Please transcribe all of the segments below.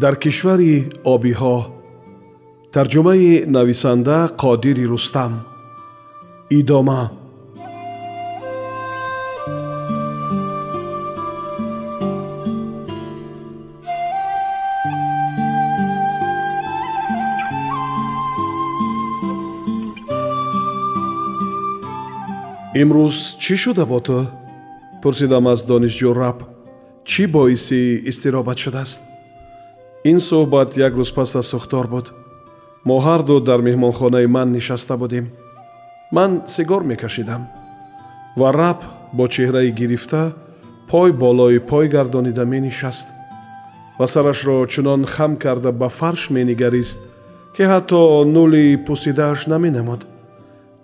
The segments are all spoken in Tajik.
дар кишвари обиҳо. Тарҷумаи нависанда қодири рустам. Идома. Имрӯз чӣ шуда бо ту? Пурсидам аз донишҷӯ раб. Чӣ боиси изтиробат шудааст ин суҳбат як рӯз пас аз сӯхтор буд. Мо ҳарду дар меҳмонхонаи ман нишаста будем. Ман сигор мекашидам ва раб бо чеҳраи гирифта пой болои пой гардонида менишаст ва сарашро чунон хам карда ба фарш менигарист ки ҳатто нули пусидааш наменамуд.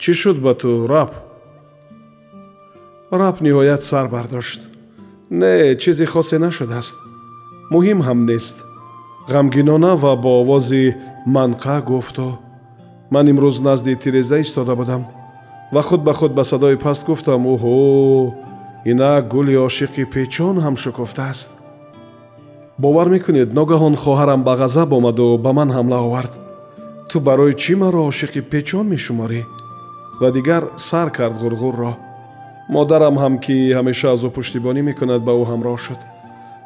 Чӣ шуд ба ту раб? Раб ниҳоят сар бардошт. Не чизе хосе нашудааст. Муҳим ҳам нест ғамгинона ва бо овози манқа гуфту ман имрӯз назди тиреза истода будам ва худ ба худ ба садои паст гуфтам уҳо инак гули ошиқи печон ҳам шукуфтааст бовар мекунед ногаҳон хоҳарам ба ғазаб омаду ба ман ҳамла овард ту барои чӣ маро ошиқи печон мешуморӣ ва дигар сар кард ғурғурро модарам ҳам ки ҳамеша аз ӯ пуштибонӣ мекунад ба ӯ ҳамроҳ шуд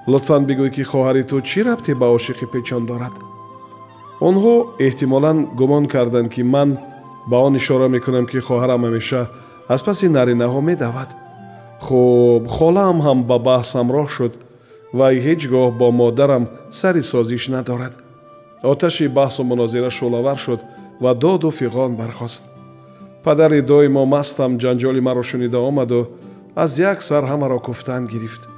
лутфан бигӯй ки хоҳари ту чӣ рабте ба ошиқи печон дорад? Онҳо эҳтимолан гумон карданд ки ман ба он ишора мекунам ки хоҳарам ҳамеша аз паси наринаҳо медавад. Хуб холаам ҳам ба баҳс ҳамроҳ шуд вай ҳеҷ гоҳ бо модарам сари созиш надорад. Оташи баҳсу мунозира шӯлавар шуд ва доду фиғон бархост. Падари доимо мастам ҷанҷоли маро шунида омаду аз як сар ҳамаро куфтан гирифт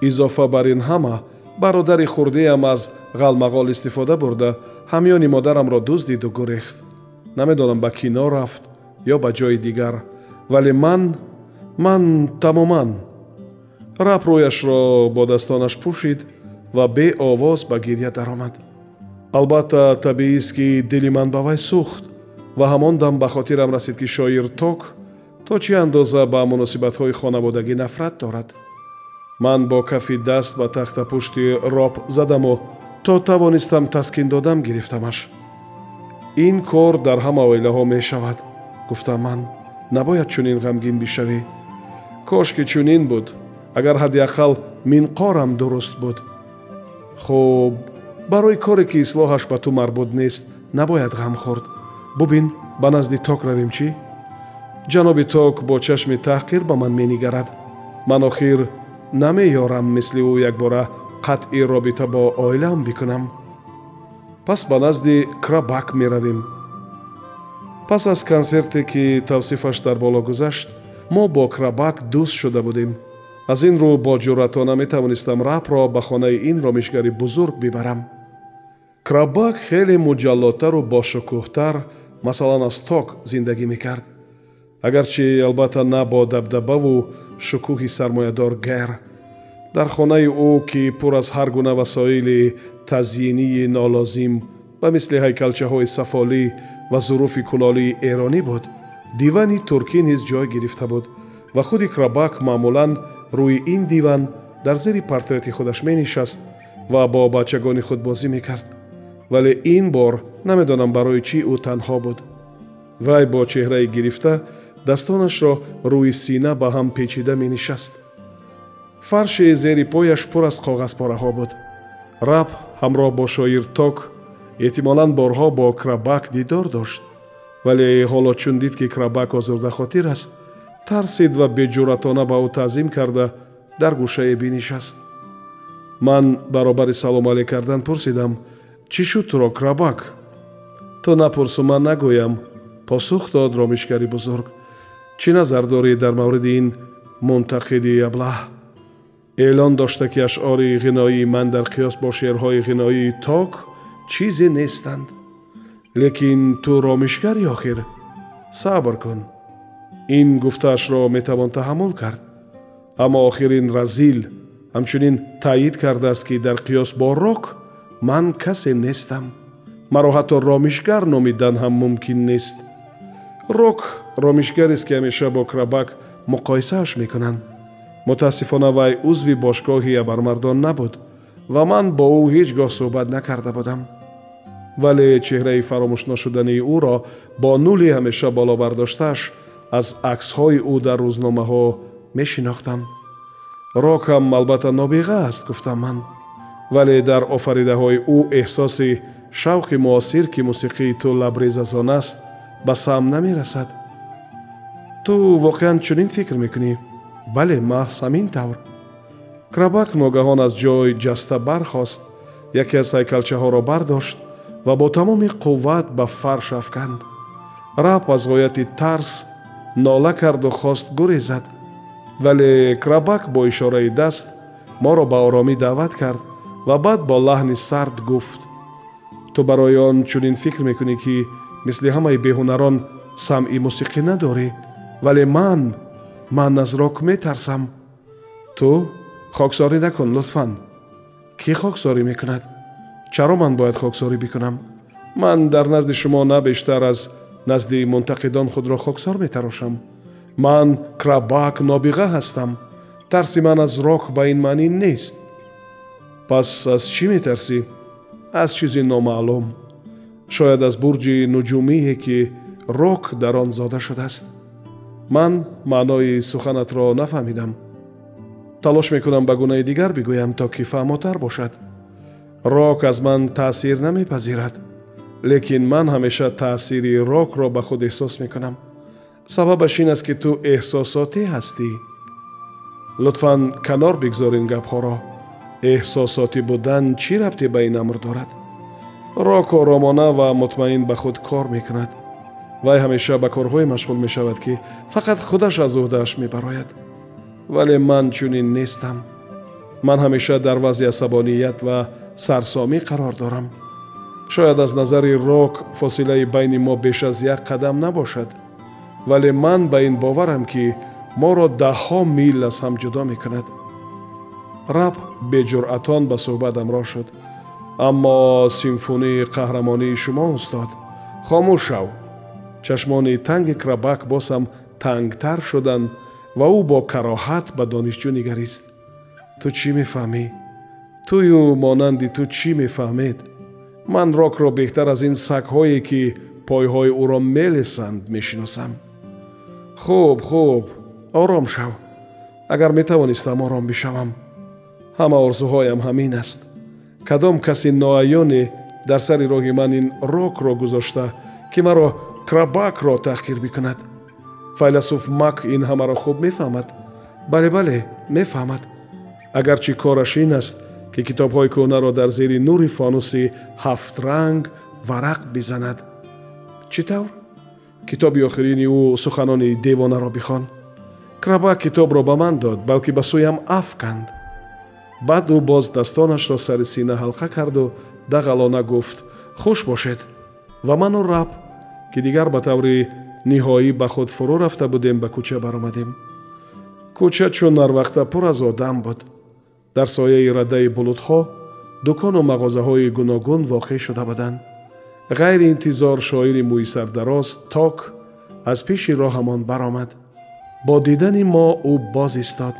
изофа бар ин ҳама бародари хурдиам аз ғалмағол истифода бурда ҳамёни модарамро дуздиду гурехт. Намедонам ба кино рафт ё ба ҷои дигар. Вале ман ман тамоман. Раб рӯяшро бо дастонаш пӯшид ва беовоз ба гирья даромад. Албатта табиист ки дили ман ба вай сӯхт ва ҳамон дам ба хотирам расид ки шоир ток то чӣ андоза ба муносибатҳои хонаводагӣ нафрат дорад ман бо кафи даст ба тахтапушти роб задаму то тавонистам таскин додам гирифтамаш. Ин кор дар ҳама оилаҳо мешавад гуфтам ман набояд чунин ғамгин бишавӣ кошки чунин буд агар ҳадди ақал минқорам дуруст буд. Хуб барои коре ки ислоҳаш ба ту марбут нест набояд ғам хӯрд. Бубин ба назди ток равем чӣ? Ҷаноби ток бо чашми таҳқир ба ман менигарад. Ман охир намеёрам мисли ӯ якбора қатъи робита бо оилаам бикунам. Пас ба назди крабак меравем пас аз консерте ки тавсифаш дар боло гузашт мо бо крабак дӯст шуда будем. Аз ин рӯ бо ҷуръатона метавонистам рабро ба хонаи ин ромишгари бузург бибарам. Крабак хеле муҷаллодтару бошукӯҳтар масалан аз ток зиндагӣ мекард. Агарчи албатта на бо дабдабаву шукӯҳи сармоядор гайр дар хонаи ӯ ки пур аз ҳар гуна васоили тазйинии нолозим ба мисли ҳайкалчаҳои сафолӣ ва зуруфи кулолии эронӣ буд дивани туркӣ низ ҷой гирифта буд ва худи крабак маъмулан рӯи ин диван дар зери портрети худаш менишаст ва бо бачагони худ бозӣ мекард. Вале ин бор намедонам барои чӣ ӯ танҳо буд. Вай бо чеҳрае гирифта дастонашро рӯи сина ба ҳам печида менишаст. Фарши зери пояш пур аз коғазпораҳо буд. Раб ҳамроҳ бо шоир ток эҳтимолан борҳо бо крабак дидор дошт. Вале ҳоло чун дид ки крабак озурдахотир аст тарсид ва беҷуръатона ба ӯ таъзим карда дар гӯшае бинишаст. Ман баробари салом але кардан пурсидам чӣ шуд туро крабак? То напурсу ман нагӯям посух дод ромишгари бузург чӣ назар дорӣ дар мавриди ин мунтақиди аблаҳ? Эълон дошта ки ашъори ғиноии ман дар қиёс бо шеърҳои ғиноии ток чизе нестанд. Лекин ту ромишгари охир сабр кун. Ин гуфтаашро метавон таҳаммул кард. Аммо охир ин разил ҳамчунин таъйид кардааст ки дар қиёс бо рок ман касе нестам. Маро ҳатто ромишгар номидан ҳам мумкин нест рок ромишгарест ки ҳамеша бо крабак муқоисааш мекунанд. Мутаассифона вай узви бошгоҳи абармардон набуд ва ман бо ӯ ҳеҷ гоҳ суҳбат накарда будам. Вале чеҳраи фаромӯшношудании ӯро бо нули ҳамеша боло бардоштааш аз аксҳои ӯ дар рӯзномаҳо мешинохтам. Рок ҳам албатта нобиға аст гуфтам ман. Вале дар офаридаҳои ӯ эҳсоси шавқи муосир ки мусиқии ту лабрез аз он аст ба сам намерасад. Ту воқеан чунин фикр мекунӣ? Бале маҳз ҳамин тавр. Крабак ногаҳон аз ҷой ҷаста бархост яке аз ҳайкалчаҳоро бардошт ва бо тамоми қувват ба фарш афканд. Раб аз ғояти тарс нола карду хост гурезад. Вале крабак бо ишораи даст моро ба оромӣ даъват кард ва баъд бо лаҳни сард гуфт. Ту барои он чунин фикр мекунӣ ки мисли ҳамаи беҳунарон самъи мусиқӣ надорӣ вале ман ман аз рок метарсам. Ту хоксорӣ накун лутфан. Кӣ хоксорӣ мекунад? Чаро ман бояд хоксорӣ бикунам? Ман дар назди шумо на бештар аз назди мунтақидон худро хоксор метарошам. Ман крабак нобиға ҳастам. Тарси ман аз рок ба ин маънӣ нест. Пас аз чӣ метарсӣ? Аз чизи номаълум шояд аз бурҷи нуҷумие ки рок дар он зода шудааст. Ман маънои суханатро нафаҳмидам. Талош мекунам ба гунаи дигар бигӯям то ки фаҳмотар бошад. Рок аз ман таъсир намепазирад лекин ман ҳамеша таъсири рокро ба худ эҳсос мекунам. Сабабаш ин аст ки ту эҳсосотӣ ҳастӣ лутфан канор бигзор ин гапҳоро. Эҳсосотӣ будан чӣ рабте ба ин амр дорад рок оромона ва мутмаин ба худ кор мекунад. Вай ҳамеша ба корҳое машғул мешавад ки фақат худаш аз уҳдааш мебарояд. Вале ман чунин нестам. Ман ҳамеша дар вазъи асабоният ва сарсомӣ қарор дорам. Шояд аз назари рок фосилаи байни мо беш аз як қадам набошад. Вале ман ба ин боварам ки моро даҳҳо мил аз ҳам ҷудо мекунад. Раб беҷуръатон ба суҳбат амроҳ шуд аммо симфунии қаҳрамонии шумо устод хомӯш шав чашмони танги крабак босам тангтар шуданд ва ӯ бо кароҳат ба донишҷӯ нигарист. Ту чӣ мефаҳмӣ? Тую монанди ту чӣ мефаҳмед? Ман рокро беҳтар аз ин сагҳое ки пойҳои ӯро мелесанд мешиносам. Хуб хуб ором шав. Агар метавонистам ором бишавам ҳама орзуҳоям ҳамин аст кадом каси ноаёне дар сари роҳи ман ин рокро гузошта ки маро крабакро таҳқир бикунад. Файласуф мак ин ҳамаро хуб мефаҳмад. Бале бале мефаҳмад. Агарчи кораш ин аст ки китобҳои кӯҳнаро дар зери нури фонуси ҳафтранг варақ бизанад. Чӣ тавр? Китоби охирини ӯ суханони девонаро бихон. Крабак китобро ба ман дод балки ба сӯям афканд баъд ӯ боз дастонашро сари сина ҳалқа карду дағалона гуфт хуш бошед! ва ману раб ки дигар ба таври ниҳоӣ ба худ фурӯ рафта будем ба кӯча баромадем. Кӯча чун нарвақта пур аз одам буд. Дар сояи радаи булутҳо дукону мағозаҳои гуногун воқеъ шуда буданд. Ғайри интизор шоири мӯи сардароз ток аз пеши роҳамон баромад. Бо дидани мо ӯ боз истод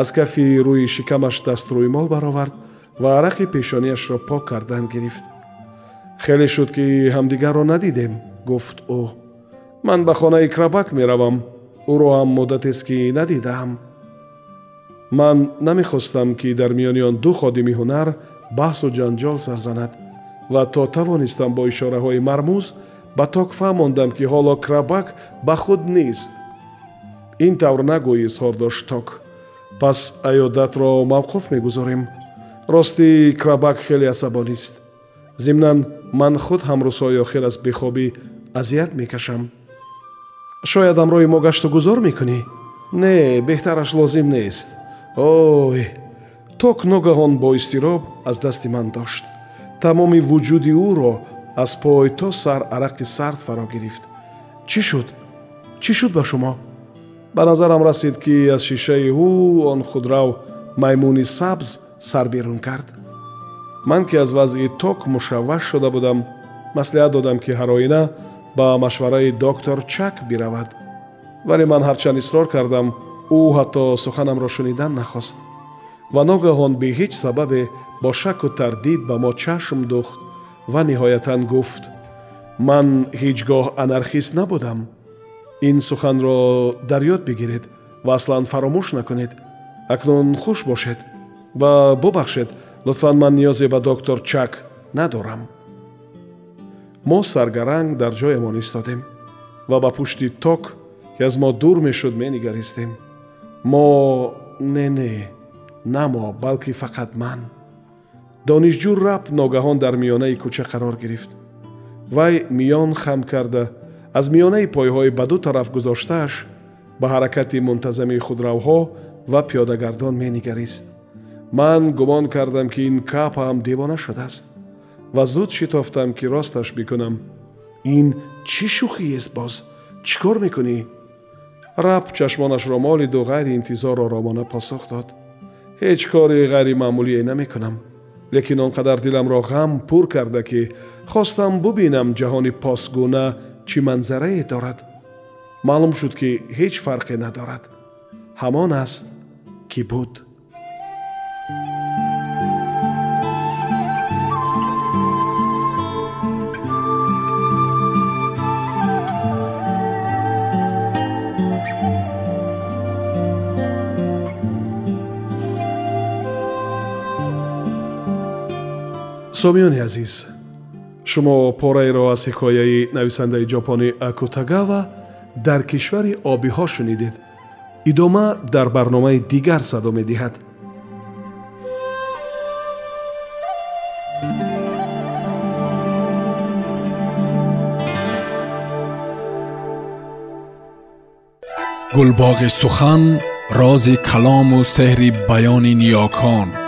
аз кафи рӯи шикамаш дастрӯймол баровард ва арақи пешониашро пок кардан гирифт. Хеле шуд ки ҳамдигарро надидем гуфт ӯ. Ман ба хонаи крабак меравам. Ӯро ҳам муддатест ки надидаам ман намехостам ки дар миёни он ду ходими ҳунар баҳсу ҷанҷол сарзанад ва то тавонистам бо ишораҳои мармуз ба ток фаҳмондам ки ҳоло крабак ба худ нест. Ин тавр нагӯӣ изҳор дошт ток пас аёдатро мавқуф мегузорем. Ростӣ крабак хеле асабонист зимнан ман худ ҳам рӯзҳои охир аз бехобӣ азият мекашам. Шояд ҳамроҳи мо гашту гузор мекунӣ? Не беҳтараш лозим нест. Ой ток ногаҳон бо изтироб аз дасти ман дошт. Тамоми вуҷуди ӯро аз пой то сар арақи сард фаро гирифт. Чӣ шуд? Чӣ шуд ба шумо ба назарам расид ки аз шишаи ӯ он худрав маймуни сабз сар берун кард. Ман ки аз вазъи ток мушавваш шуда будам маслиҳат додам ки ҳар оина ба машвараи доктор чак биравад. Вале ман ҳарчанд исрор кардам ӯ ҳатто суханамро шунидан нахост. Ва ногаҳон бе ҳеҷ сабабе бо шаку тардид ба мо чашм духт ва ниҳоятан гуфт. Ман ҳеҷ гоҳ анархист набудам ин суханро дар ёд бигиред ва аслан фаромӯш накунед. Акнун хуш бошед ва бубахшед. Лутфан ман ниёзе ба доктор чак надорам. Мо саргаранг дар ҷоямон истодем ва ба пушти ток ки аз мо дур мешуд менигаристем. Мо не не на мо балки фақат ман. Донишҷӯ раб ногаҳон дар миёнаи кӯча қарор гирифт. Вай миён хам карда аз миёнаи пойҳои ба ду тараф гузоштааш ба ҳаракати мунтазами худравҳо ва пиёдагардон менигарист ман гумон кардам ки ин капаам девона шудааст ва зуд шитофтам ки росташ бикунам ин чӣ шӯхиест боз чӣ кор мекунӣ раб чашмонашро молиду ғайриинтизор оромона посух дод ҳеҷ кори ғайримаъмулие намекунам лекин он қадар диламро ғам пур карда ки хостам бубинам ҷаҳони посгуна чӣ манзарае дорад? Маълум шуд ки ҳеҷ фарқе надорад. Ҳамон аст ки буд. Сомиёни азиз шумо пораеро аз ҳикояи нависандаи ҷопонӣ акутагава дар кишвари обиҳо шунидед. Идома дар барномаи дигар садо медиҳад. Гулбоғи сухан рози калому сеҳри баёни ниёкон